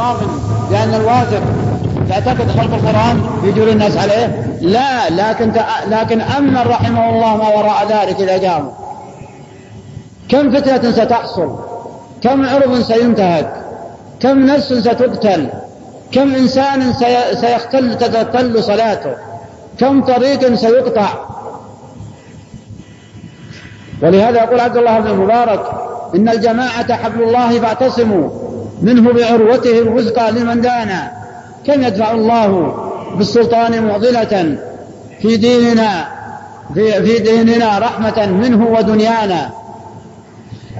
اعتراف بأن الواثق تعتقد خلق القرآن يجور الناس عليه؟ لا لكن لكن أمن رحمه الله ما وراء ذلك إذا قاموا كم فتنة ستحصل؟ كم عرض سينتهك؟ كم نفس ستقتل؟ كم إنسان سيختل تختل صلاته؟ كم طريق سيقطع؟ ولهذا يقول عبد الله بن المبارك إن الجماعة حبل الله فاعتصموا. منه بعروته الوثقى لمن دانا كم يدفع الله بالسلطان معضلة في ديننا في, في ديننا رحمة منه ودنيانا.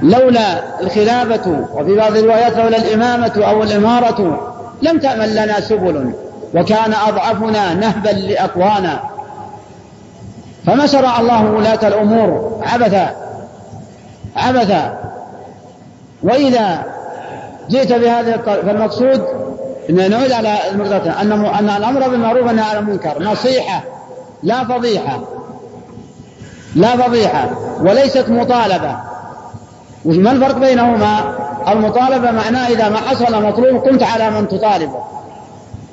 لولا الخلافة وفي بعض الروايات لولا الإمامة أو الإمارة لم تأمن لنا سبل وكان أضعفنا نهبا لأقوانا. فما شرع الله ولاة الأمور عبثا عبثا. وإذا جئت بهذا فالمقصود أن نعود على المقدرة أن أن الأمر بالمعروف والنهي عن المنكر. نصيحة لا فضيحة. لا فضيحة. وليست مطالبة. ما الفرق بينهما؟ المطالبة معناه إذا ما حصل مطلوب قمت على من تطالبه.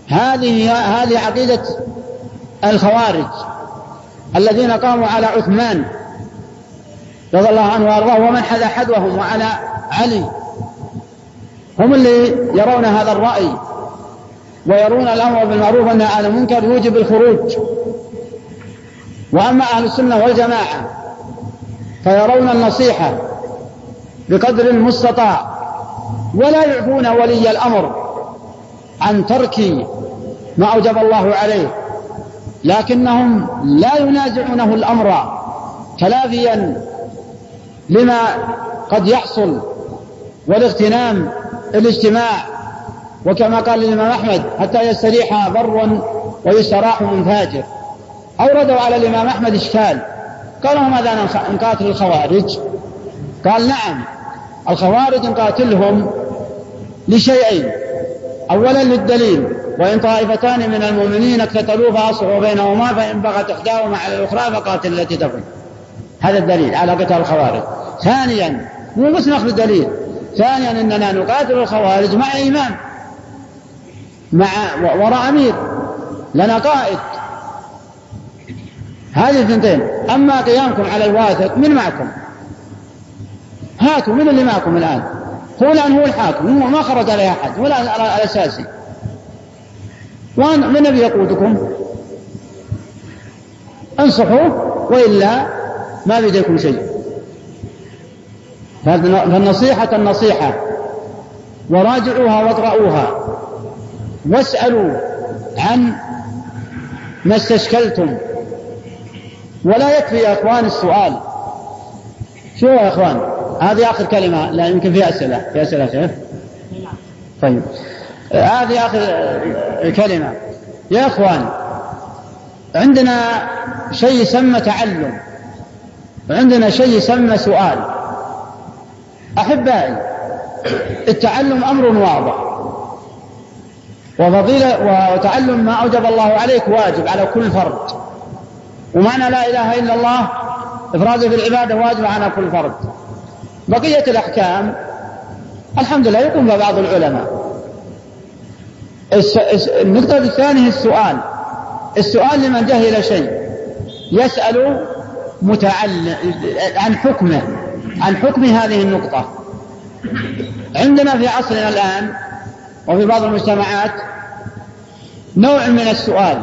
هذه هذه عقيدة الخوارج الذين قاموا على عثمان رضي الله عنه وأرضاه ومن حذا حذوهم وعلى علي. هم اللي يرون هذا الرأي ويرون الأمر بالمعروف والنهي عن المنكر يوجب الخروج. وأما أهل السنة والجماعة فيرون النصيحة بقدر المستطاع ولا يعفون ولي الأمر عن ترك ما أوجب الله عليه لكنهم لا ينازعونه الأمر تلافيا لما قد يحصل والاغتنام الاجتماع وكما قال الإمام أحمد حتى يستريح بر ويستراح من فاجر أوردوا على الإمام أحمد إشكال. قالوا ماذا نقاتل الخوارج؟ قال نعم. الخوارج نقاتلهم لشيئين. أولا للدليل وإن طائفتان من المؤمنين اقتتلوا فأصلحوا بينهما فإن بغت إحداهما على الأخرى فقاتل التي تبغي هذا الدليل على قتال الخوارج. ثانيا مو بس ناخذ دليل ثانيا إننا نقاتل الخوارج مع امام مع وراء أمير لنا قائد. هذه الثنتين أما قيامكم على الواثق من معكم؟ هاتوا من اللي معكم الآن؟ هو الان هو الحاكم ما خرج عليه أحد ولا الاساسي من الذي يقودكم؟ انصحوا وإلا ما بيديكم شيء. فالنصيحة النصيحة وراجعوها واقرأوها واسألوا عن ما استشكلتم. ولا يكفي يا إخوان السؤال. شو يا إخوان؟ هذه آخر كلمة لا يمكن فيها أسئلة. في أسئلة شيخ؟ طيب. هذه آخر كلمة. يا إخوان عندنا شيء يسمى تعلم. عندنا شيء يسمى سؤال. أحبائي التعلم أمر واضح. وفضيلة وتعلم ما أوجب الله عليك واجب على كل فرد. ومعنى لا إله إلا الله إفراده بالعبادة واجب على كل فرد. بقية الأحكام الحمد لله يقوم بعض العلماء. النقطة الثانية السؤال. السؤال لمن جهل شيء يسأل متعلم عن حكمه. عن حكم هذه النقطة. عندنا في عصرنا الآن وفي بعض المجتمعات نوع من السؤال.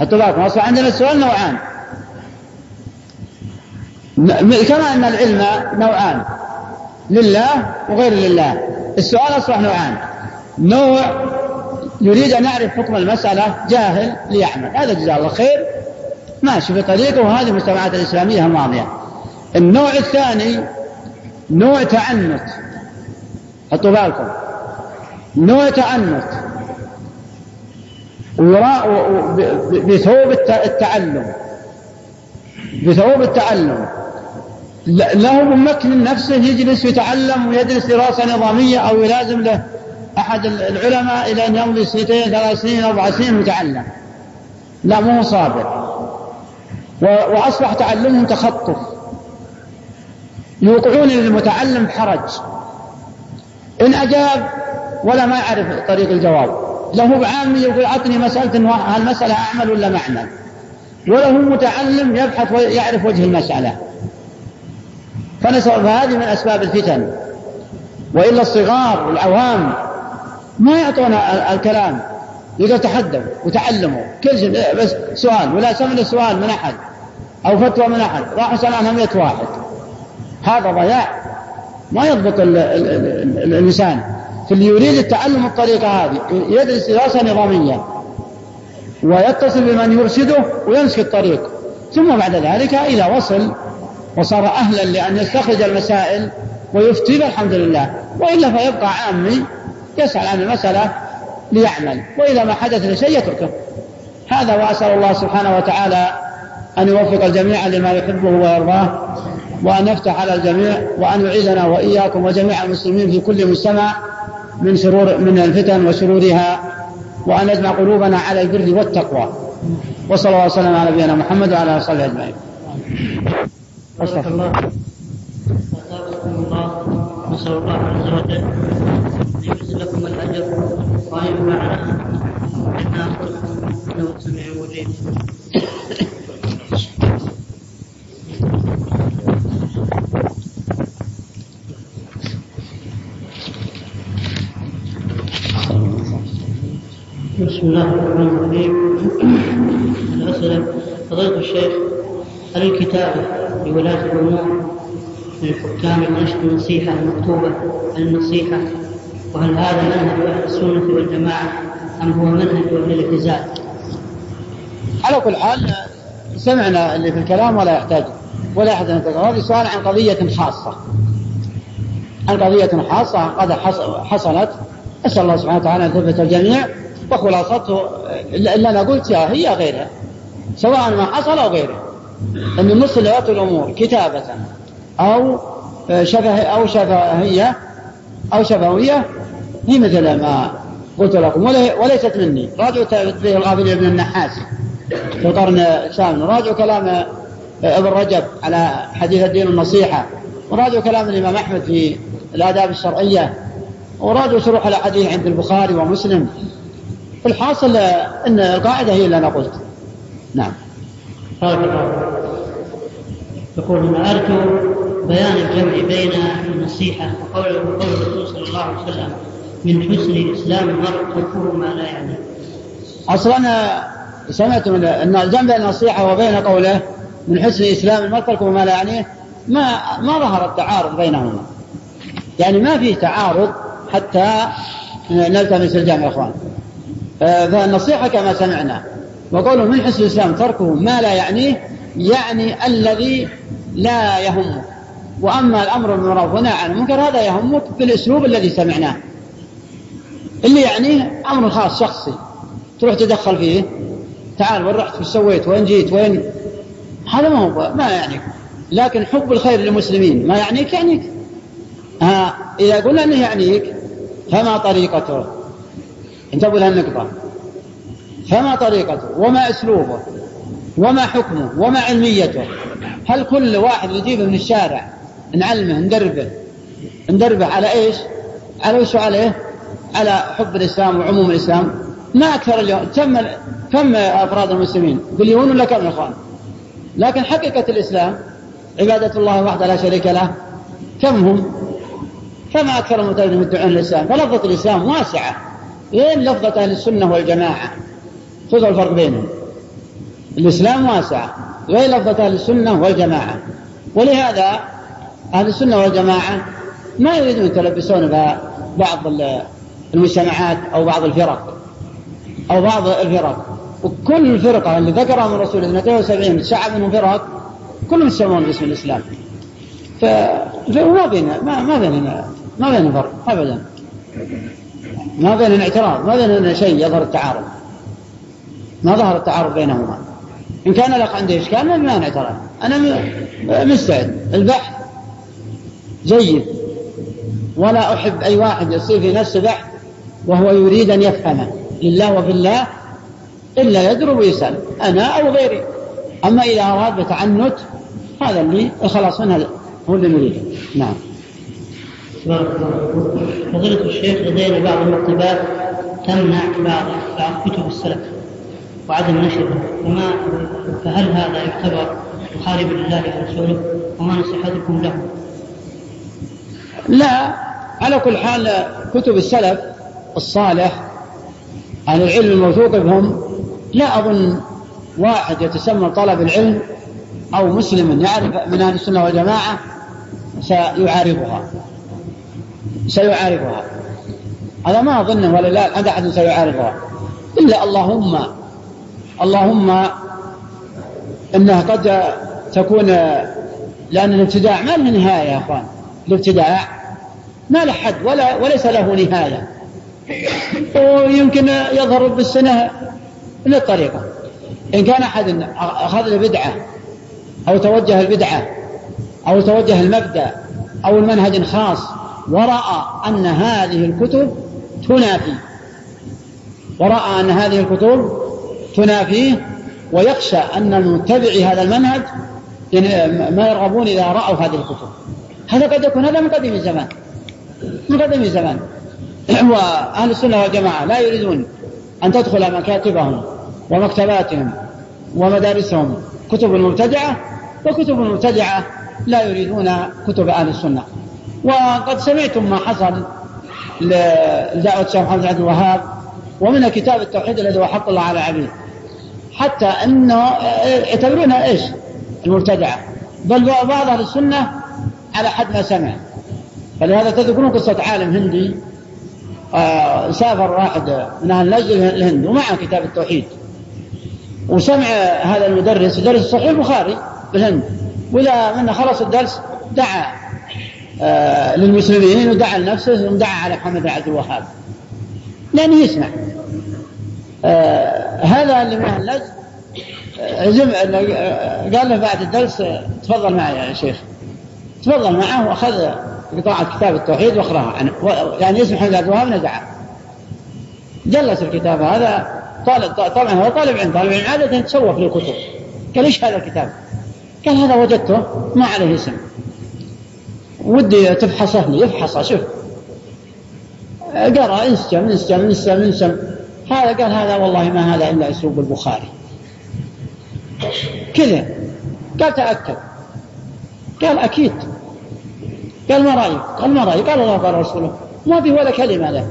حتى بالكم؟ أصبح عندنا السؤال نوعان. كما أن العلم نوعان. لله وغير لله. السؤال أصبح نوعان. نوع يريد أن يعرف حكم المسألة جاهل ليعمل. هذا جزاه الله خير. ماشي في طريقه. وهذه المجتمعات الإسلامية الماضية النوع الثاني نوع تعنت. حطوا بالكم. نوع تعنت. بثوب التعلم. بثوب التعلم. له ممكن نفسه يجلس يتعلم ويدرس دراسة نظامية أو يلازم له أحد العلماء إلى أن يمضي سنتين ثلاث سنين أربع سنين ويتعلم لا مو صابر وأصبح تعلمهم تخطف. يوقعون للمتعلم بحرج إن أجاب ولا ما يعرف طريق الجواب. له عامي يقول أعطني مسألة هالمسألة أعمل ولا ما أعمل؟ وله متعلم يبحث ويعرف وجه المسألة. فنسأل فهذه من أسباب الفتن. وإلا الصغار والعوام ما يعطون الكلام إذا تحدوا وتعلموا. كل شيء بس سؤال ولا سمع سؤال من أحد أو فتوى من أحد. راح يسأل عنها 100 واحد. هذا ضياع. ما يضبط الإنسان. فاللي يريد التعلم الطريقة هذه يدرس دراسة نظامية. ويتصل بمن يرشده ويمسك الطريق. ثم بعد ذلك إذا وصل وصار أهلا لأن يستخرج المسائل ويفتي الحمد لله. وإلا فيبقى عامي يسأل عن المسألة ليعمل. وإذا ما حدث لشيء يتركه. هذا وأسأل الله سبحانه وتعالى أن يوفق الجميع لما يحبه ويرضاه. وأن يفتح على الجميع وأن يعيذنا وإياكم وجميع المسلمين في كل مجتمع من شرور من الفتن وشرورها وأن يجمع قلوبنا على البر والتقوى وصلى الله وسلم على نبينا محمد وعلى آله وصحبه أجمعين. بارك الله الله نسأل الله عز وجل أن يجزي لكم الأجر وأن ينفعنا بما قلتم إنه سميع مجيب. بسم الله الرحمن الرحيم. الأسئلة. فضيلة الشيخ هل الكتابة لولاة الأمور للحكام ونشر النصيحة المكتوبة النصيحة؟ وهل هذا منهج أهل السنة والجماعة أم هو منهج أهل الاعتزال؟ على كل حال سمعنا اللي في الكلام ولا يحتاج ولا أحد أن هذا سؤال عن قضية خاصة. عن قضية خاصة قد حصلت. أسأل الله سبحانه وتعالى أن يثبت الجميع. وخلاصته اللي أنا قلتها هي غيرها سواء ما حصل أو غيره. أن مثل الأمور كتابة أو شفه أو شفهية أو شفوية هي مثل ما قلت لكم وليست مني. راجعوا تدبير الغافل ابن النحاس في القرن الثامن. راجعوا كلام ابن رجب على حديث الدين النصيحة وراجعوا كلام الإمام أحمد في الآداب الشرعية وراجعوا شروح الأحاديث عند البخاري ومسلم. الحاصل أن القاعدة هي اللي أنا قلت. نعم. يقول هنا أرجو بيان الجمع بين النصيحة وقول وقول الرسول صلى الله عليه وسلم من حسن إسلام المرء تركه ما لا يعني أصلا سمعت من أن الجمع بين النصيحة وبين قوله من حسن إسلام المرء تركه ما لا يعنيه ما ما ظهر التعارض بينهما. يعني ما فيه تعارض حتى نلتمس الجمع يا إخوان. فالنصيحة كما سمعنا. وقوله من حسن الإسلام تركه ما لا يعنيه يعني الذي لا يهمك وأما الأمر بالمعروف والنهي عن المنكر هذا يهمك بالأسلوب الذي سمعناه. اللي يعنيه أمر خاص شخصي. تروح تدخل فيه تعال وين رحت وش سويت وين جيت وين؟ هذا ما هو ما يعنيك لكن حب الخير للمسلمين ما يعنيك يعنيك. ها إذا قلنا أنه يعنيك فما طريقته؟ انتبهوا لهالنقطة فما طريقته؟ وما أسلوبه؟ وما حكمه؟ وما علميته؟ هل كل واحد يجيبه من الشارع نعلمه ندربه؟ ندربه على إيش؟ على وش عليه؟ على حب الإسلام وعموم الإسلام. ما أكثر اليوم. كم كم أفراد المسلمين؟ بليون ولا كم إخوان؟ لكن حقيقة الإسلام عبادة الله وحده لا شريك له كم هم؟ فما أكثر المتدين يدعون الإسلام. فلفظة الإسلام واسعة. وين لفظة أهل السنة والجماعة؟ خذوا الفرق بينهم الإسلام واسع غير لفظة أهل السنة والجماعة ولهذا أهل السنة والجماعة ما يريدون يتلبسون بعض المجتمعات أو بعض الفرق أو بعض الفرق وكل فرقة اللي ذكرها من رسول 72 شعب منهم فرق كلهم يسمون باسم الإسلام. فما بيننا ما, بيننا ما بيننا فرق أبدا ما بيننا اعتراض ما بيننا شيء يظهر التعارض. ما ظهر التعارض بينهما. إن كان لك عندي إشكال ما مانع ترى أنا مستعد. البحث جيد. ولا أحب أي واحد يصير في نفسه بحث وهو يريد أن يفهمه لله وفي الله إلا يدرب ويسأل. أنا أو غيري. أما إذا أراد بتعنت هذا اللي الخلاص منها هو اللي نريده. نعم. بارك الله فضيلة الشيخ لدينا بعض المكتبات تمنع بعض بعض كتب السلف وعدم نشرها فما فهل هذا يعتبر مخالفا لله ورسوله؟ وما نصيحتكم له؟ لا على كل حال كتب السلف الصالح أهل العلم الموثوق بهم لا أظن واحد يتسمى طلب العلم أو مسلم يعرف من أهل السنة والجماعة سيعارضها. سيعارضها. هذا ما أظنه ولا لا عند أحد سيعارضها. إلا اللهم اللهم إنها قد تكون لأن الابتداع ما له نهاية يا أخوان. الابتداع ما له حد ولا وليس له نهاية. ويمكن يظهر بالسنة للطريقة إن كان أحد أخذ البدعة أو توجه البدعة أو توجه المبدأ أو المنهج خاص ورأى أن هذه الكتب تنافي. ورأى أن هذه الكتب تنافيه ويخشى أن المتبعي هذا المنهج ما يرغبون إذا رأوا هذه الكتب. هذا قد يكون هذا من قديم الزمان. من قديم الزمان. وأهل السنة والجماعة لا يريدون أن تدخل مكاتبهم ومكتباتهم ومدارسهم. كتب المبتدعة وكتب المبتدعة لا يريدون كتب أهل السنة. وقد سمعتم ما حصل لدعوة الشيخ محمد عبد الوهاب ومن كتاب التوحيد الذي هو حق الله على العبيد حتى أنه يعتبرونها إيش؟ المبتدعه بل بعض أهل السنة على حد ما سمع. فلهذا تذكرون قصة عالم هندي آه سافر واحد من أهل نجد الهند ومعه كتاب التوحيد. وسمع هذا المدرس يدرس صحيح البخاري بالهند. واذا من خلص الدرس دعا آه للمسلمين. ودعا لنفسه ودعا على محمد بن عبد الوهاب. لأنه يسمع. آه هذا اللي من أهل نجد عزم قال له بعد الدرس تفضل معي يا شيخ. تفضل معه وأخذ قطاعة كتاب التوحيد واقراها يعني اسم محمد عبد الوهاب نزعه جلس الكتاب هذا. طالب طبعا هو طالب علم. طالب علم عادة يتسوف للكتب. قال إيش هذا الكتاب؟ قال هذا وجدته ما عليه اسم. ودي تفحصه لي افحصه شوف. قرأ انسجم انسجم انسجم انسجم. هذا قال هذا والله ما هذا إلا أسلوب البخاري. كذا. قال تأكد. قال أكيد. قال ما رأيك؟ قال ما رأيك؟ قال الله قال رسوله. ما في ولا كلمة له.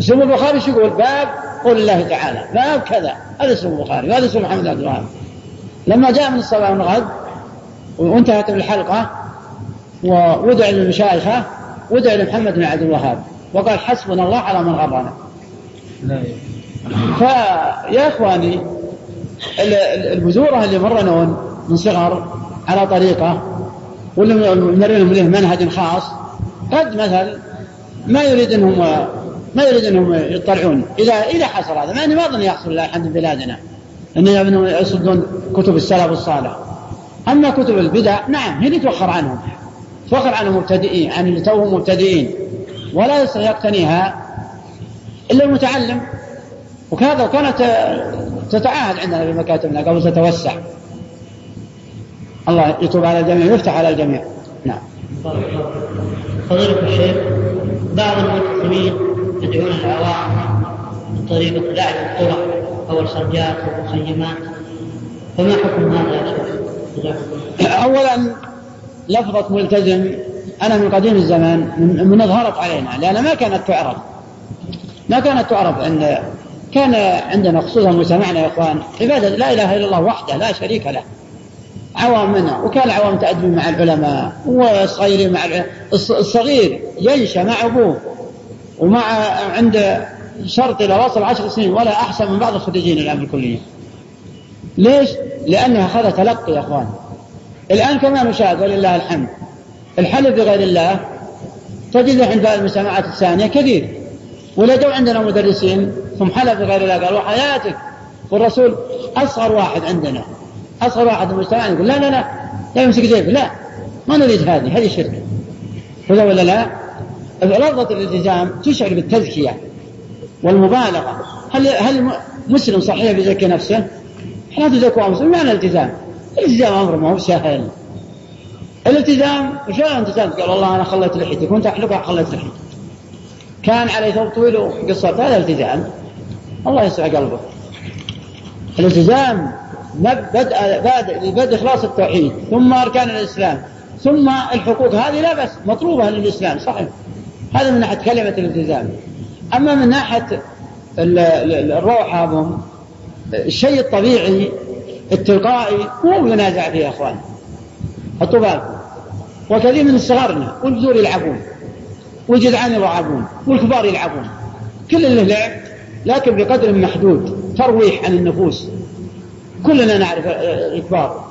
اسم البخاري شو يقول؟ باب قول الله تعالى. باب كذا. هذا اسم البخاري وهذا اسم محمد عبد الوهاب لما جاء من الصلاة والغد وانتهت الحلقة وودع للمشايخة ودع لمحمد بن عبد الوهاب وقال حسبنا الله على من غرنا فيا إخواني البذورة اللي مرنون من صغر على طريقة واللي مرنهم له منهج خاص قد مثل ما يريد إنهم ما يريد إنهم يطلعون. إذا إذا حصل هذا مع إني ما أظن يحصل الا عند بلادنا انهم يصدون كتب السلف الصالح. أما كتب البدع نعم هي اللي توخر عنهم. توخر عن المبتدئين عن اللي توهم مبتدئين. ولا يستطيع يقتنيها إلا المتعلم. وكذا وكانت تتعاهد عندنا في مكاتبنا قبل تتوسع. الله يتوب على الجميع ويفتح على الجميع. نعم. فضيلة الشيخ بعض الملتزمين يدعون العوام بطريقة لعب القرى أو الخرجات والمخيمات. فما حكم هذا يا شيخ؟ أولا لفظة ملتزم أنا من قديم الزمان من أظهرت علينا لأن ما كانت تعرف ما كانت تعرف أن كان عندنا خصوصا مجتمعنا يا إخوان عبادة لا إله إلا الله وحده لا شريك له عوام منا وكان العوام تأدبي مع العلماء والصغيرين مع الصغير ينشأ مع أبوه ومع عند شرط إلى وصل عشر سنين ولا أحسن من بعض الخريجين الآن في الكلية. ليش؟ لأنها اخذ تلقي يا إخوان. الآن كما نشاهد ولله الحمد. الحلف بغير الله تجده عند المجتمعات الثانية كثير. جو عندنا مدرسين ثم حلف بغير الله قال وحياتك والرسول أصغر واحد عندنا. أصغر واحد في المجتمع يقول لا لا لا لا يمسك جيبه لا ما نريد هذه هذه شرك. ولا ولا لا؟ لفظة الالتزام تشعر بالتزكية والمبالغة. هل هل مسلم صحيح بيزكي نفسه؟ لا تزكوا انفسكم معنى الالتزام؟ الالتزام أمر ما هو سهل. الالتزام شلون الالتزام؟ قال والله أنا خليت لحيتي كنت احلقها خليت لحيتي كان علي ثوب طويل وقصرت هذا التزام الله يسع قلبه. الالتزام بدء بادئ لبدء إخلاص التوحيد ثم أركان الإسلام ثم الحقوق هذه لا بس مطلوبة للإسلام صحيح. هذا من ناحية كلمة الالتزام. أما من ناحية الروحه الشيء الطبيعي التلقائي مو ينازع فيه يا إخوان. حطوا بالكم. وكثير من صغارنا والبذور يلعبون والجدعان يلعبون والكبار يلعبون. كل له لعب لكن بقدر محدود ترويح عن النفوس. كلنا نعرف الكبار.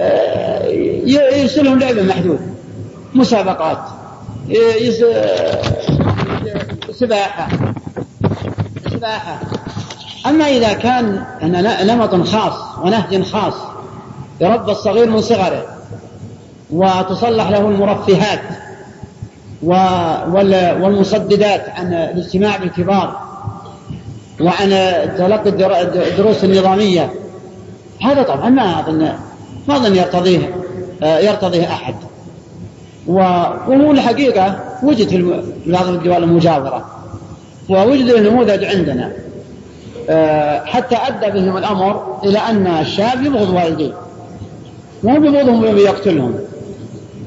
آه، يرسلهم لعبة محدود. مسابقات. سباحة. سباحة. أما إذا كان نمط خاص ونهج خاص يربى الصغير من صغره وتصلح له المرفهات والمصددات عن الاجتماع بالكبار وعن تلقي الدروس النظامية هذا طبعا ما أظن ما أظن يرتضيه يرتضيه أحد. وهو الحقيقة وجد في بعض الدول المجاورة ووجد النموذج عندنا. حتى أدى بهم الأمر إلى أن الشاب يبغض والديه مو بيبغضهم ويقتلهم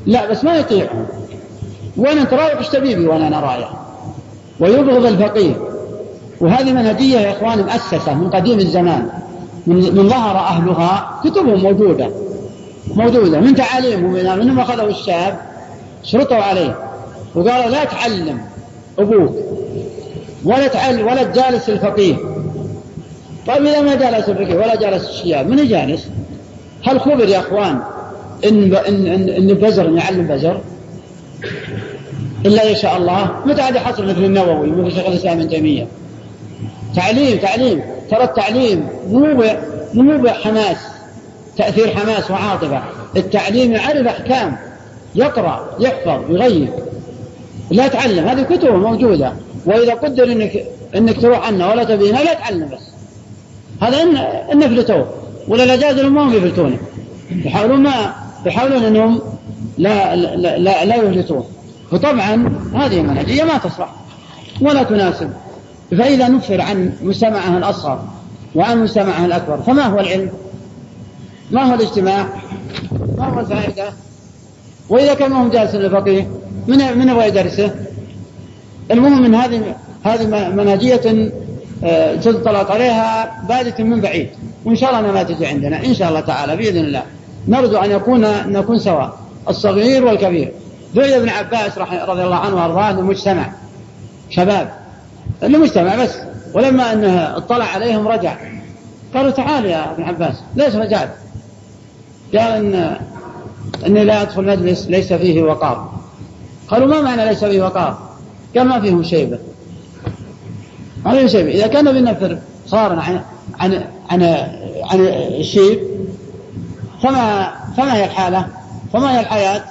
لا بس ما يطيعهم. وين انت رايح إيش تبي وأنا أنا رايح ويبغض الفقير. وهذه منهجية يا إخواني مؤسسة من قديم الزمان. من, من ظهر أهلها كتبهم موجودة. موجودة. من تعاليمهم منهم أخذوا الشاب شرطوا عليه. وقالوا لا تعلم أبوك ولا تعلم ولا تجالس الفقيه طيب إذا ما جالس الفقيه ولا جالس الشياب من يجالس؟ هل خبر يا أخوان إن ان ان, إن بزر يعلم بزر؟ إلا يشاء الله. متى عاد حصل مثل النووي مثل شيخ الإسلام ابن تيمية؟ تعليم تعليم. ترى التعليم مو مو بحماس تأثير حماس وعاطفة. التعليم يعرف أحكام يقرأ يحفظ يغير. لا تعلم هذه كتب موجودة. وإذا قدر انك إنك تروح عنها ولا تبينها لا تعلم بس. هذا ان إن فلتوه ولا الاجازه ما هم يفلتونه يحاولون ما يحاولون إنهم لا لا لا, لا يفلتوه وطبعا هذه المنهجيه ما تصلح ولا تناسب فإذا نفر عن مجتمعها الأصغر وعن مجتمعها الأكبر فما هو العلم؟ ما هو الاجتماع؟ ما هو الفائدة؟ وإذا كان ما هم جالس للفقيه من من يبغى يدرسه؟ المهم من هذه هذه منهجية تطلق عليها بادة من بعيد. وإن شاء الله أنها ما تجي عندنا. إن شاء الله تعالى بإذن الله. نرجو أن يكون نكون سواء. الصغير والكبير. دعي ابن عباس رضي الله عنه وأرضاه للمجتمع شباب. المجتمع بس. ولما أنه اطلع عليهم رجع. قالوا تعال يا ابن عباس. ليش رجعت؟ قال إن إني لا أدخل مجلس ليس فيه وقار. قالوا ما معنى ليس فيه وقار؟ قال ما فيهم شيبة ما فيهم شيبة إذا كان بنفر صار عن عن عن عن الشيب فما فما هي الحالة؟ فما هي الحياة؟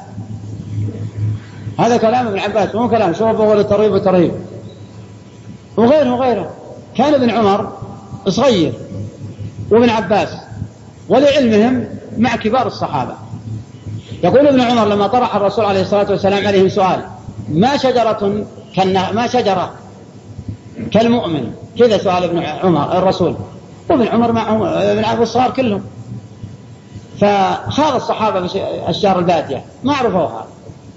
هذا كلام ابن عباس مو كلام شوف بقول ترهيب وترهيب وغيره وغيره كان ابن عمر صغير وابن عباس ولعلمهم مع كبار الصحابة يقول ابن عمر لما طرح الرسول عليه الصلاة والسلام عليهم سؤال ما شجرة كالنه ما شجرة كالمؤمن. كذا سؤال ابن عمر الرسول. وابن عمر معهم ابن عباس الصغار كلهم. فخاض الصحابة الشهر البادية ما عرفوها.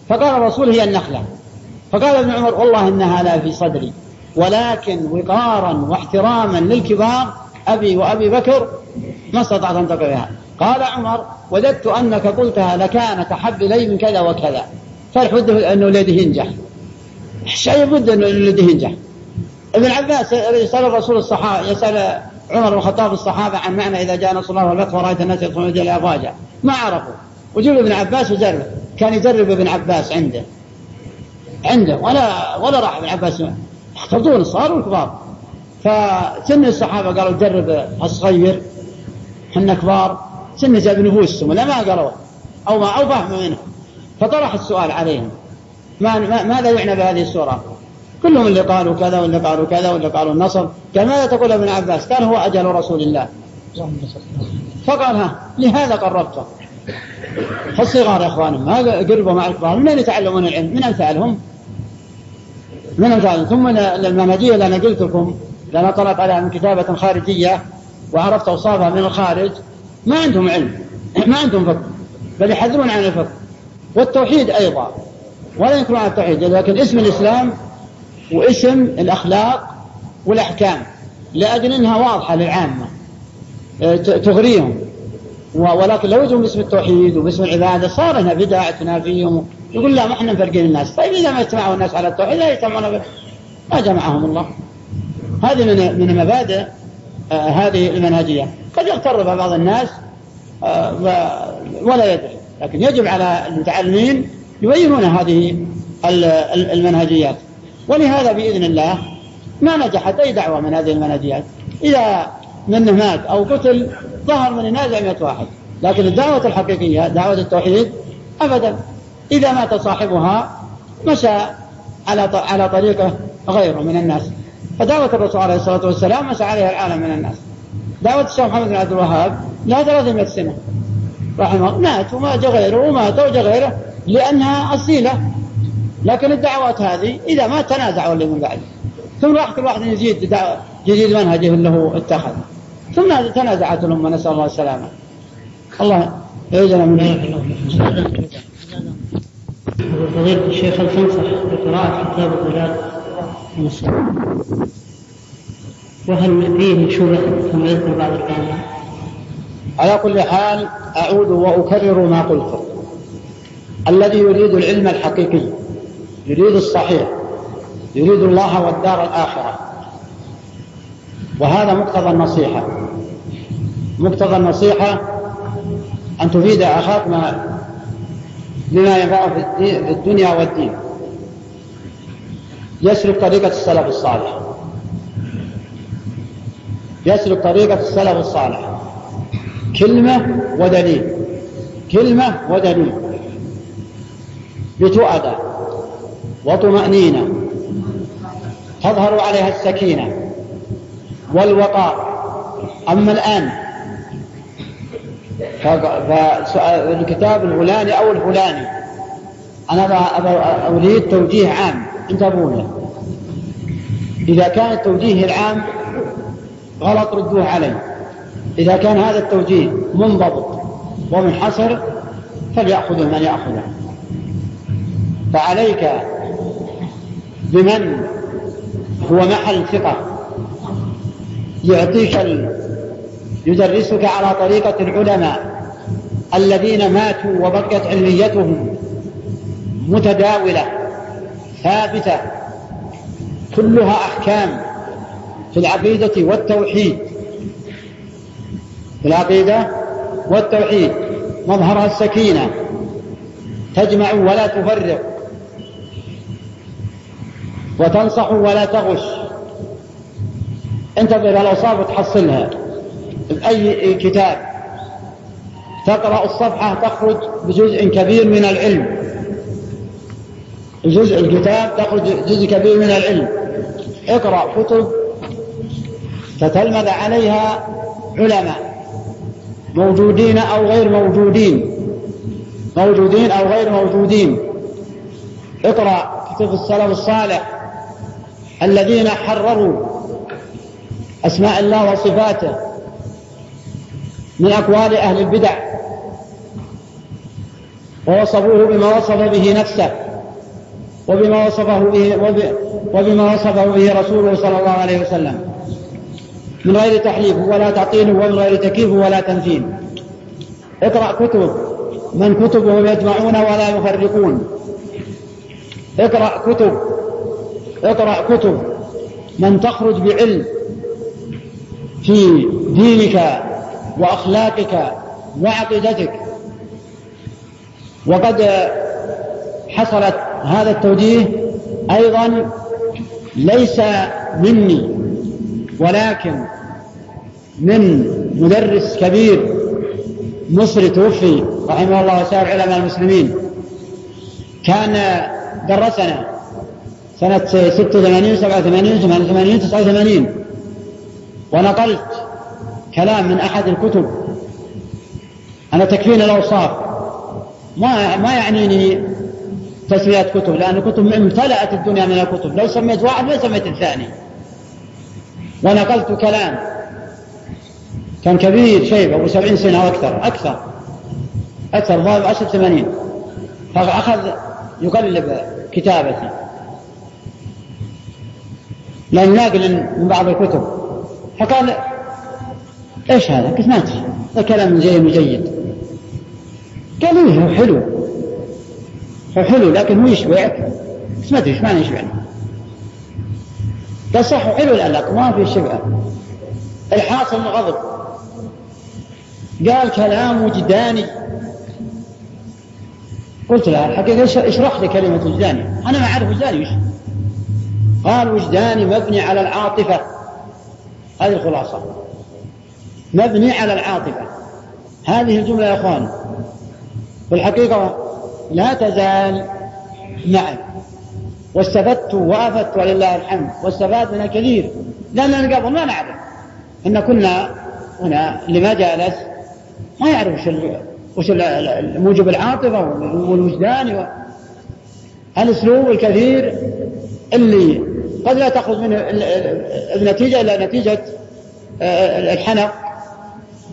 فقال الرسول هي النخلة. فقال ابن عمر والله إنها لا في صدري. ولكن وقارا واحتراما للكبار أبي وأبي بكر ما استطعت أن تقرأها قال عمر وددت أنك قلتها لكانت أحب إلي من كذا وكذا. فالحد أنه ولده ينجح. شيء بد أنه ولده ينجح. ابن عباس يسأل الرسول الصحابة يسأل عمر بن الخطاب الصحابة عن معنى إذا جاء نصر الله والفتح ورأيت الناس يدخلون إلى أفواجا ما عرفوا. وجيب ابن عباس وجرب. كان يجرب ابن عباس عنده. عنده. ولا ولا راح ابن عباس. يحفظون الصغار والكبار فسن الصحابة قالوا جرب الصغير. إحنا كبار. سن جاب نفوسهم ولا ما قالوا أو ما أو فهموا منه. فطرح السؤال عليهم. ما ماذا يعنى بهذه السورة؟ كلهم اللي قالوا كذا واللي قالوا كذا واللي قالوا النصر قال ماذا تقول ابن عباس؟ قال هو أجل رسول الله فقال ها لهذا قربته فالصغار يا اخوانهم ما قربوا مع الكبار من يتعلمون العلم؟ من أمثالهم؟ من أمثالهم ثم المنهجيه اللي أنا قلت لكم لأن طلعت عليها من كتابة خارجية وعرفت أوصافها من الخارج ما عندهم علم ما عندهم فقه بل يحذرون عن الفقه والتوحيد أيضا ولا ينكرون عن التوحيد لكن اسم الإسلام واسم الأخلاق والأحكام. لأجل أنها واضحة للعامة. آه، تغريهم. ولكن لو يجون باسم التوحيد وباسم العبادة صار هنا بدع تنافيهم. يقول لا ما إحنا مفرقين الناس. طيب إذا ما اجتمعوا الناس على التوحيد لا يجتمعون ما جمعهم الله. هذه من من مبادئ آه، هذه المنهجية. قد يغتر بعض الناس آه، ولا يدري. لكن يجب على المتعلمين يبينون هذه المنهجيات. ولهذا بإذن الله ما نجحت أي دعوة من هذه المنهجيات إذا منه مات أو قتل ظهر من الناس 100 واحد. لكن الدعوة الحقيقية دعوة التوحيد أبدا. إذا مات صاحبها مشى على على طريقه غيره من الناس. فدعوة الرسول عليه الصلاة والسلام مسعى عليها العالم من الناس. دعوة الشيخ محمد بن عبد الوهاب لها 300 سنة. رحمه الله. مات وما جاء غيره ومات وجاء غيره لأنها أصيلة. لكن الدعوات هذه إذا ما تنازعوا اللي من بعد. ثم راح كل واحد يزيد جديد منهجه اللي هو اتخذ. ثم تنازعت الأمة نسأل الله السلامة. الله يعيذنا من فضيلة الشيخ هل تنصح بقراءة كتاب الضلال وهل فيه شبه كما يذكر بعض العلماء؟ على كل حال أعود وأكرر ما قلت. الذي يريد العلم الحقيقي يريد الصحيح يريد الله والدار الآخرة. وهذا مقتضى النصيحة. مقتضى النصيحة أن تفيد أخاك ما بما ينفعه في الدنيا والدين. يسلك طريقة السلف الصالح. يسلك طريقة السلف الصالح. كلمة ودليل. كلمة ودليل. بتؤدى. وطمأنينة. تظهر عليها السكينة والوقار. أما الآن فالكتاب الفلاني أو الفلاني أنا أريد توجيه عام. انتبهوا إذا كان التوجيه العام غلط ردوه علي إذا كان هذا التوجيه منضبط ومنحصر فليأخذه من يأخذه. فعليك بمن هو محل ثقة. يعطيك يدرسك على طريقة العلماء الذين ماتوا وبقيت علميتهم متداولة ثابتة. كلها أحكام في العقيدة والتوحيد. في العقيدة والتوحيد. مظهرها السكينة. تجمع ولا تفرق. وتنصح ولا تغش. انتظر الأوصاف وتحصلها بأي كتاب. تقرأ الصفحة تخرج بجزء كبير من العلم. جزء الكتاب تخرج جزء كبير من العلم. اقرأ كتب تتلمذ عليها علماء. موجودين أو غير موجودين. موجودين أو غير موجودين. اقرأ كتب السلف الصالح. الذين حرروا أسماء الله وصفاته من أقوال أهل البدع ووصفوه بما وصف به نفسه وبما وصفه به وبما وصفه به رسوله صلى الله عليه وسلم. من غير تحليف ولا تعطيل ومن غير تكييف ولا تمثيل اقرأ كتب من كتبهم يجمعون ولا يفرقون. اقرأ كتب. اقرأ كتب من تخرج بعلم في دينك وأخلاقك وعقيدتك. وقد حصلت هذا التوجيه أيضا ليس مني ولكن من مدرس كبير مصري توفي رحمه الله وسائر علماء المسلمين كان درسنا سنة 86 87 88 89 ونقلت كلام من أحد الكتب. أنا تكفيني الأوصاف ما ما يعنيني تسمية كتب لأن الكتب امتلأت الدنيا من الكتب. لو سميت واحد ما سميت الثاني. ونقلت كلام. كان كبير شيب أبو سبعين سنة أو أكثر أكثر. أكثر ضارب عشر ثمانين. فأخذ يقلب كتابتي. لأن ناقل من بعض الكتب. فقال إيش هذا؟ قلت ما هذا كلام زي مجيد قال إيه هو حلو. هو حلو لكن هو يشبعك بس ما أدري إيش معنى يشبعني قال صح حلو العلاقة ما في شبعة الحاصل غضب. قال كلام وجداني قلت له الحقيقة اشرح لي كلمة وجداني أنا ما أعرف وجداني وش قال وجداني مبني على العاطفة. هذه الخلاصة. مبني على العاطفة. هذه الجملة يا أخوان. في الحقيقة لا تزال معي. واستفدت وأفدت ولله الحمد. واستفاد منها كثير لأننا قبل ما نعرف. إن كنا هنا اللي ما جالس ما يعرف وش وش موجب العاطفة والوجدان الأسلوب الكثير اللي قد لا تخرج منه النتيجة إلا نتيجة آه، الحنق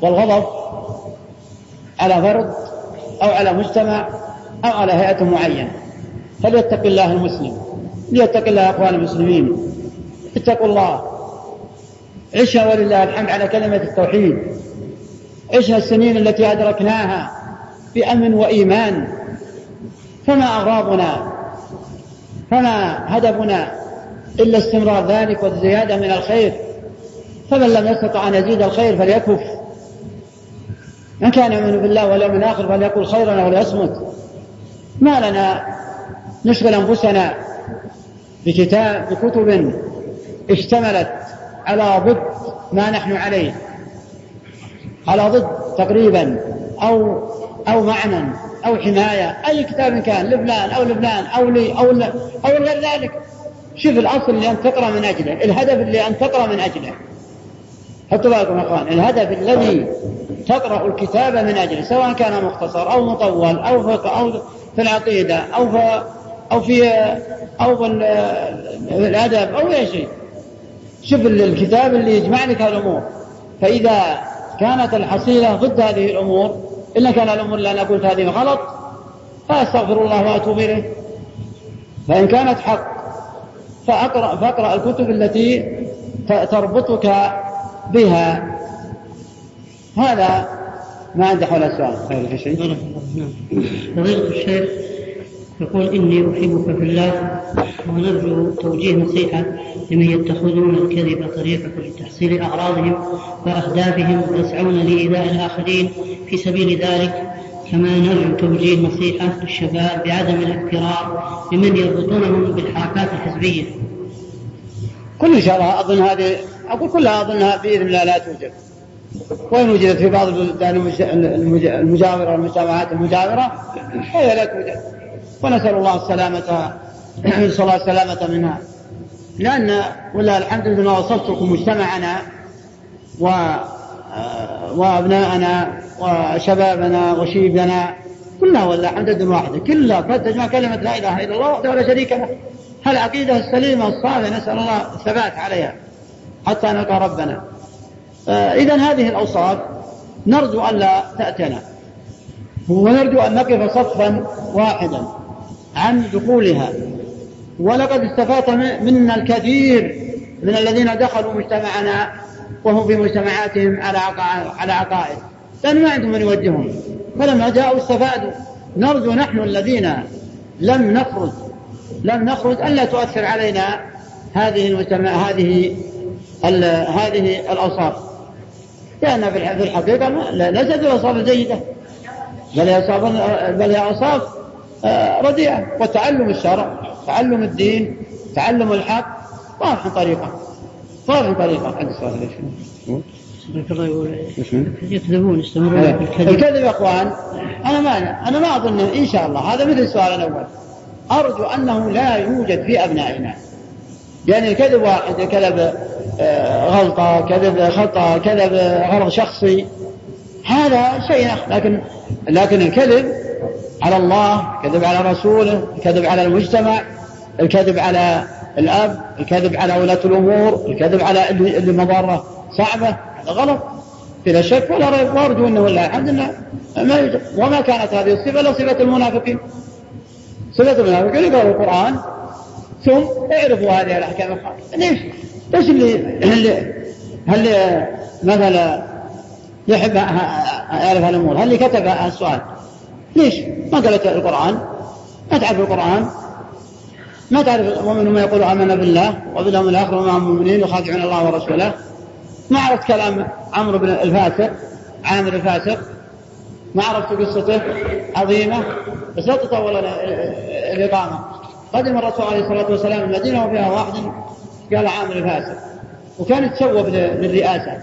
والغضب على فرد أو على مجتمع أو على هيئة معينة. فليتق الله المسلم. ليتق الله أخوان المسلمين. اتقوا الله. عشنا ولله الحمد على كلمة التوحيد. عشنا السنين التي أدركناها بأمن وإيمان. فما أغراضنا فما هدفنا إلا استمرار ذلك والزيادة من الخير. فمن لم يستطع أن يزيد الخير فليكف من كان يؤمن بالله واليوم الآخر فليقل خيرا وليصمت ما لنا نشغل أنفسنا بكتاب بكتب اشتملت على ضد ما نحن عليه. على ضد تقريبا أو أو معنى أو حماية. أي كتاب كان لفلان أو لفلان أو لي أو أو غير ذلك. شوف الأصل اللي أنت تقرأ من أجله الهدف اللي أنت تقرأ من أجله. حطوا بالكم يا إخوان الهدف الذي تقرأ الكتاب من أجله سواء كان مختصر أو مطول أو فقه أو في العقيدة أو في أو في أو في الأدب أو أي شيء. شوف الكتاب اللي يجمع لك الأمور فإذا كانت الحصيلة ضد هذه الأمور ان كان الأمور اللي أنا قلت هذه غلط فأستغفر الله وأتوب إليه. فإن كانت حق فأقرأ فأقرأ الكتب التي تربطك بها. هذا ما عندي حول السؤال. خير في شيء؟ فضيلة الشيخ يقول إني أحبك في الله ونرجو توجيه نصيحة لمن يتخذون الكذب طريقة لتحصيل أغراضهم وأهدافهم ويسعون لإيذاء الآخرين في سبيل ذلك. كما نرجو توجيه نصيحة للشباب بعدم الاغترار لمن يربطونهم بالحركات الحزبية. كل الله أظن هذه أقول كلها أظنها بإذن الله لا توجد. وإن وجدت في بعض البلدان المجاورة والمجتمعات المجاورة فهي لا توجد. ونسأل الله السلامة نسأل الله السلامة منها. لأن ولله الحمد لله وصفتكم مجتمعنا و وأبناءنا وشبابنا وشيبنا كلها والله لله واحدة كلها قد تجمع كلمة لا إله إلا الله وحده ولا شريك له. العقيدة السليمة الصالحة نسأل الله الثبات عليها حتى نلقى ربنا. آه، إذا هذه الأوصاف نرجو ألا تأتنا. ونرجو أن نقف صفا واحدا عن دخولها. ولقد استفاد منا الكثير من الذين دخلوا مجتمعنا وهم في مجتمعاتهم على على عقائد. لأن ما عندهم من يوجههم. فلما جاءوا استفادوا. نرجو نحن الذين لم نخرج لم نخرج ألا تؤثر علينا هذه المجتمع هذه هذه الأوصاف. لأن في الحقيقة ليست الأوصاف الجيدة بل هي أوصاف بل هي أوصاف آه، رديئة. وتعلم الشرع تعلم الدين تعلم الحق واضح طريقة. واضح طريقة عند السؤال يكذبون يستمرون بالكذب الكذب. يا إخوان أنا ما أنا ما أظن إن شاء الله. هذا مثل السؤال الأول. أرجو أنه لا يوجد في أبنائنا. يعني الكذب واحد كذب آه، غلطة كذب خطأ كذب غرض شخصي. هذا شيء لكن لكن الكذب على الله الكذب على رسوله الكذب على المجتمع الكذب على الأب الكذب على ولاة الأمور الكذب على اللي مضارة صعبة هذا غلط. بلا شك ولا ريب وارجو إنه لا الحمد لله. ما وما كانت هذه الصفة إلا صفة المنافقين. صفة المنافقين يقرأوا القرآن ثم يعرفوا هذه الأحكام الخاصه ليش؟ إيش اللي اللي هل مثلا يحب يعرف الأمور هل اللي كتب السؤال ليش؟ ما قالت القرآن. ما تعرف القرآن. ما تعرف ومنهم يقول امنا بالله وباليوم الآخر وما هم مؤمنين يخادعون الله ورسوله. ما عرفت كلام عمرو بن الفاسق عامر الفاسق ما عرفت قصته عظيمة بس لا تطول الإقامة. قدم الرسول عليه الصلاة والسلام المدينة وفيها واحد قال عامر الفاسق وكان يتسوب للرئاسة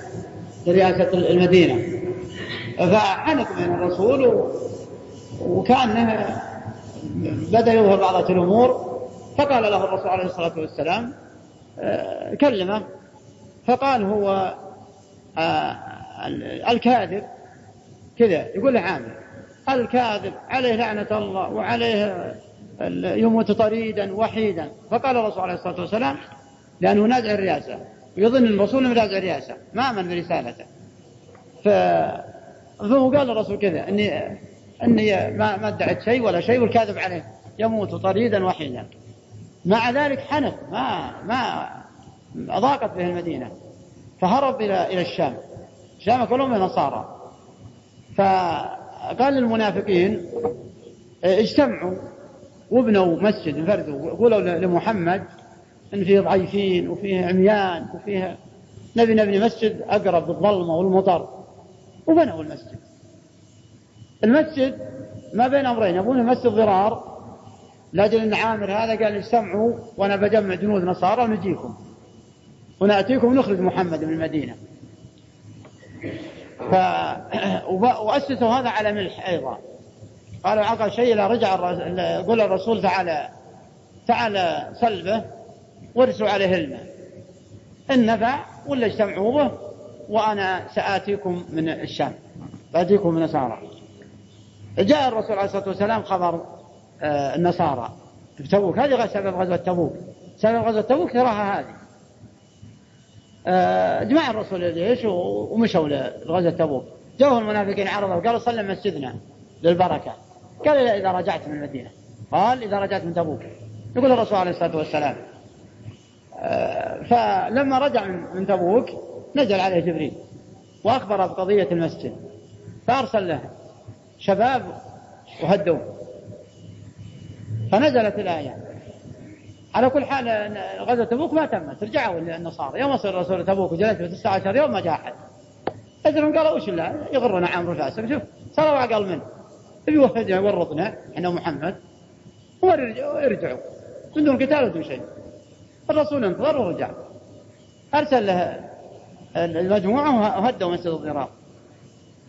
لرئاسة المدينة. فحنك من الرسول وكان بدأ يظهر بعض الأمور. فقال له الرسول عليه الصلاة والسلام آه، كلمه فقال هو آه الكاذب كذا يقول له عامر الكاذب عليه لعنة الله وعليه يموت طريدا وحيدا. فقال الرسول عليه الصلاة والسلام لأنه نازع الرئاسة ويظن الرسول إنه نازع الرئاسة ما آمن برسالته. ف... فهو قال الرسول كذا اني إني ما ما ادعت شيء ولا شيء والكاذب عليه يموت طريدا وحيدا. مع ذلك حنف ما ما ضاقت به المدينة فهرب إلى إلى الشام. الشام كلهم نصارى فقال للمنافقين اجتمعوا وابنوا مسجد انفردوا قولوا لمحمد إن فيه ضعيفين وفيه عميان وفيه نبي نبني مسجد أقرب بالظلمه والمطر وبنوا المسجد. المسجد ما بين أمرين يبون مسجد ضرار لأجل أن عامر هذا قال اجتمعوا وأنا بجمع جنود نصارى ونجيكم. ونأتيكم ونخرج محمد من المدينة. ف... وأسسوا هذا على ملح أيضا. قالوا عقل شيء لا رجع الرسول قول الرسول تعالى تعالى صلبه وارسوا عليه الماء إن نفع ولا اجتمعوا به؟ وأنا سآتيكم من الشام. بأتيكم من النصارى. جاء الرسول عليه الصلاة والسلام خبر النصارى. في تبوك. هذه سبب غزوة تبوك. سبب غزوة تبوك تراها هذه. آه، جمع الرسول الجيش ومشوا لغزوة تبوك. جاءوا المنافقين عرضوا قالوا صلى مسجدنا للبركة. قال إذا رجعت من المدينة. قال إذا رجعت من تبوك. يقول الرسول عليه الصلاة والسلام. آه، فلما رجع من تبوك نزل عليه جبريل وأخبر بقضية المسجد. فأرسل له شباب وهدوه. فنزلت الآية. على كل حال غزوة تبوك ما تمت. رجعوا النصارى يوم وصل الرسول تبوك وجلس في 19 يوم ما جاء أحد. أجرهم قالوا وش الله يغرنا عمرو الفاسق شوف صاروا أقل منه يوهدنا يورطنا إحنا محمد ويرجعوا من دون قتال بدون شيء. الرسول انتظر ورجع. أرسل له المجموعة وهدوا مسجد الضرار.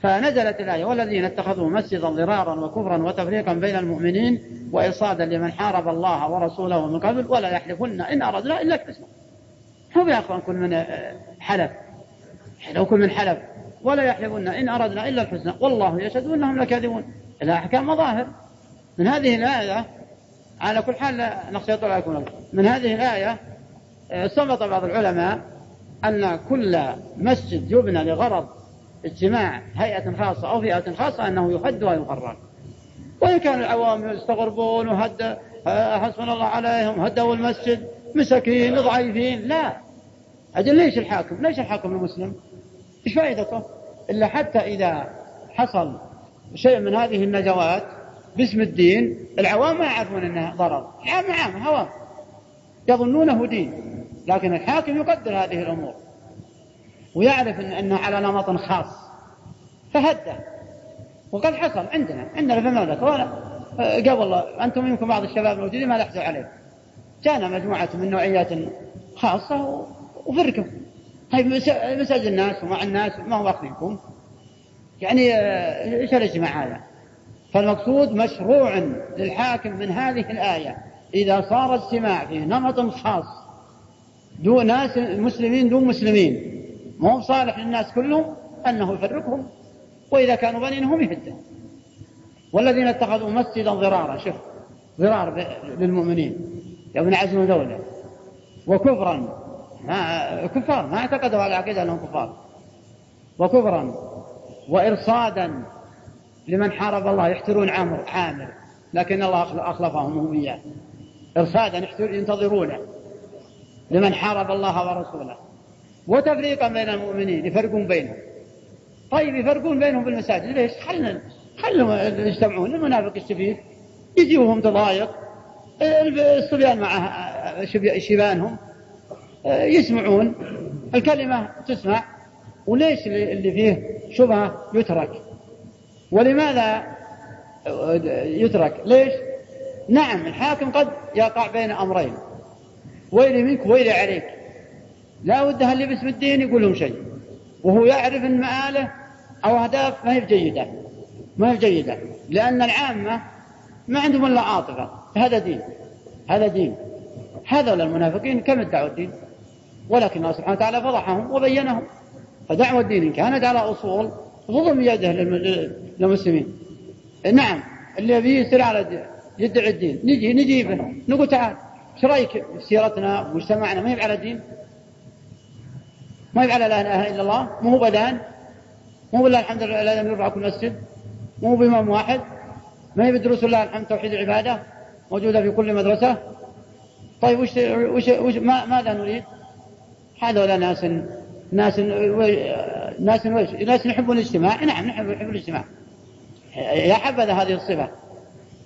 فنزلت الآية والذين اتخذوا مسجدا ضرارا وكفرا وتفريقا بين المؤمنين وإصادا لمن حارب الله ورسوله من قبل ولا يحلفن إن أردنا إلا الحسنى هو يا أخوان كل من آه، حلف لو كل من حلف ولا يحلفن إن أردنا إلا الحسنى والله يشهد أنهم لكاذبون. إذا أحكام مظاهر. من هذه الآية على كل حال نخشى عليكم. من هذه الآية آه، استنبط بعض العلماء أن كل مسجد يبنى لغرض اجتماع هيئة خاصة أو فئة خاصة أنه يحد ويقرر. وإن كان العوام يستغربون وهد حسبنا الله عليهم هدوا المسجد مساكين ضعيفين. لا. أجل ليش الحاكم؟ ليش الحاكم المسلم؟ إيش فائدته؟ إلا حتى إذا حصل شيء من هذه النجوات باسم الدين العوام ما يعرفون أنها ضرر. عام عام هوام يظنونه دين. لكن الحاكم يقدر هذه الأمور. ويعرف إن أنه على نمط خاص. فهده وقد حصل عندنا. عندنا في المملكة قبل أنتم يمكن بعض الشباب الموجودين ما لاحظوا عليه جانا مجموعة من نوعيات خاصة وفرقوا طيب مساجد الناس ومع الناس ما هو واخذينكم يعني آه، إيش الاجتماع هذا؟ فالمقصود مشروع للحاكم من هذه الآية. إذا صار اجتماع في نمط خاص دون ناس مسلمين دون مسلمين ما هو صالح للناس كلهم أنه يفرقهم وإذا كانوا بنين هم يهدون والذين اتخذوا مسجدا ضرارا شوف ضرار للمؤمنين. يبنى عزم دولة. وكفرا. ما كفار ما اعتقدوا على العقيدة أنهم كفار. وكفرا. وإرصادا لمن حارب الله يحترون عامر عامر. لكن الله أخلفهم هم إياه. إرصادا ينتظرونه. لمن حارب الله ورسوله. وتفريقا بين المؤمنين يفرقون بينهم. طيب يفرقون بينهم في المساجد ليش؟ خلنا خلهم يجتمعون. المنافق السفيه يجيهم تضايق. الصبيان مع شبانهم يسمعون. الكلمة تسمع. وليش اللي فيه شبهة؟ يترك. ولماذا يترك؟ ليش؟ نعم الحاكم قد يقع بين أمرين. ويلي منك ويلي عليك. لا وده اللي باسم الدين يقول لهم شيء. وهو يعرف إن مآله أو أهداف ما هي جيده ما هي جيده لأن العامة ما عندهم إلا عاطفة. هذا دين. هذا دين. هذول المنافقين كم ادعوا الدين؟ ولكن الله سبحانه وتعالى فضحهم وبينهم. فدعوة الدين إن كانت على أصول ظلم يده للمسلمين. نعم اللي يصير على يدعي الدين. نجي نجيبه. نقول تعال إيش رأيك في سيرتنا ومجتمعنا؟ ما هي على الدين؟ ما على لا إله إلا الله مو هو بدان مو بالله الحمد لله لازم يرفع كل مسجد مو بإمام واحد ما هي بدروس الله الحمد توحيد العبادة موجودة في كل مدرسة. طيب وش, وش, وش ما ماذا نريد؟ هذول ناس ناس ناس ناس يحبون الاجتماع. نعم نحب نحب الاجتماع. يا حبذا هذه الصفة.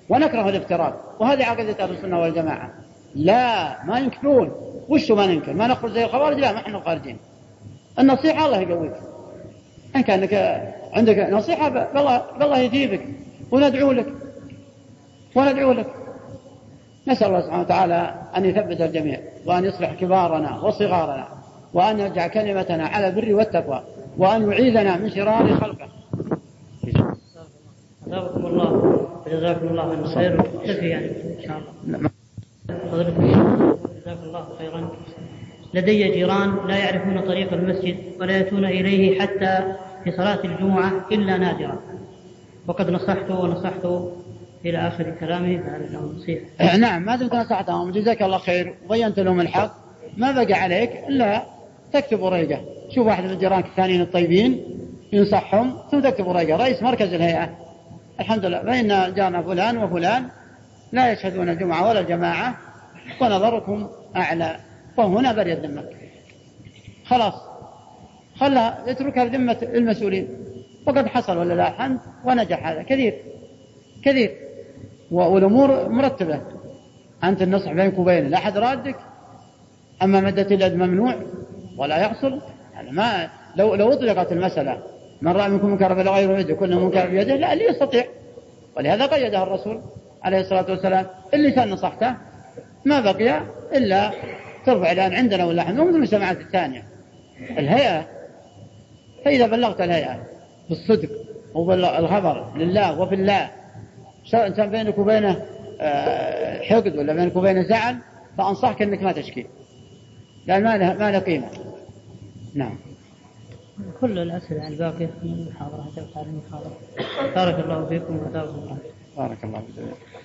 ونكره الافتراق وهذه عقيدة أهل السنة والجماعة. لا ما ينكرون. وش ما ننكر؟ ما نخرج زي الخوارج؟ لا ما إحنا خارجين. النصيحة الله يقويك. إن كانك عندك نصيحة بالله بالله يجيبك وندعو لك. وندعو لك. نسأل الله سبحانه وتعالى أن يثبت الجميع وأن يصلح كبارنا وصغارنا وأن يرجع كلمتنا على البر والتقوى وأن يعيذنا من شرار خلقه. أثابكم الله وجزاكم الله عن خير يعني إن شاء الله. جزاكم الله خيرا. لدي جيران لا يعرفون طريق المسجد ولا يأتون إليه حتى في صلاة الجمعة إلا نادرا. وقد نصحت ونصحت إلى آخر كلامه فهذا له نصيحة. نعم ما دمت نصحتهم جزاك الله خير. وبينت لهم الحق. ما بقى عليك إلا تكتب ورقة شوف واحد من جيرانك الثانيين الطيبين ينصحهم. ثم تكتب ورقة رئيس مركز الهيئة. الحمد لله. فإن جارنا فلان وفلان لا يشهدون الجمعة ولا الجماعة ونظركم أعلى. فهنا بريت ذمك خلاص. خلها اتركها لذمة المسؤولين. وقد حصل ولا لا الحمد ونجح هذا. كثير. كثير. والأمور مرتبة. أنت النصح بينك وبين لا أحد رادك. أما مدة اليد ممنوع. ولا يحصل. يعني ما لو لو أطلقت المسألة. من رأى منكم منكر فلا غير يده كل منكر بيده لا اللي يستطيع. ولهذا قيدها الرسول عليه الصلاة والسلام. اللي كان نصحته. ما بقي إلا ترفع الآن عندنا ولا إحنا من المجتمعات الثانية. الهيئة. فإذا بلغت الهيئة بالصدق وبالخبر لله وفي الله سواء كان بينك وبينه آه، حقد ولا بينك وبينه زعل فأنصحك أنك ما تشكي. لأن ما له ما له قيمة. نعم. كل الأسئلة الباقية من المحاضرة المحاضرة. بارك الله فيكم وجزاكم الله بارك الله فيكم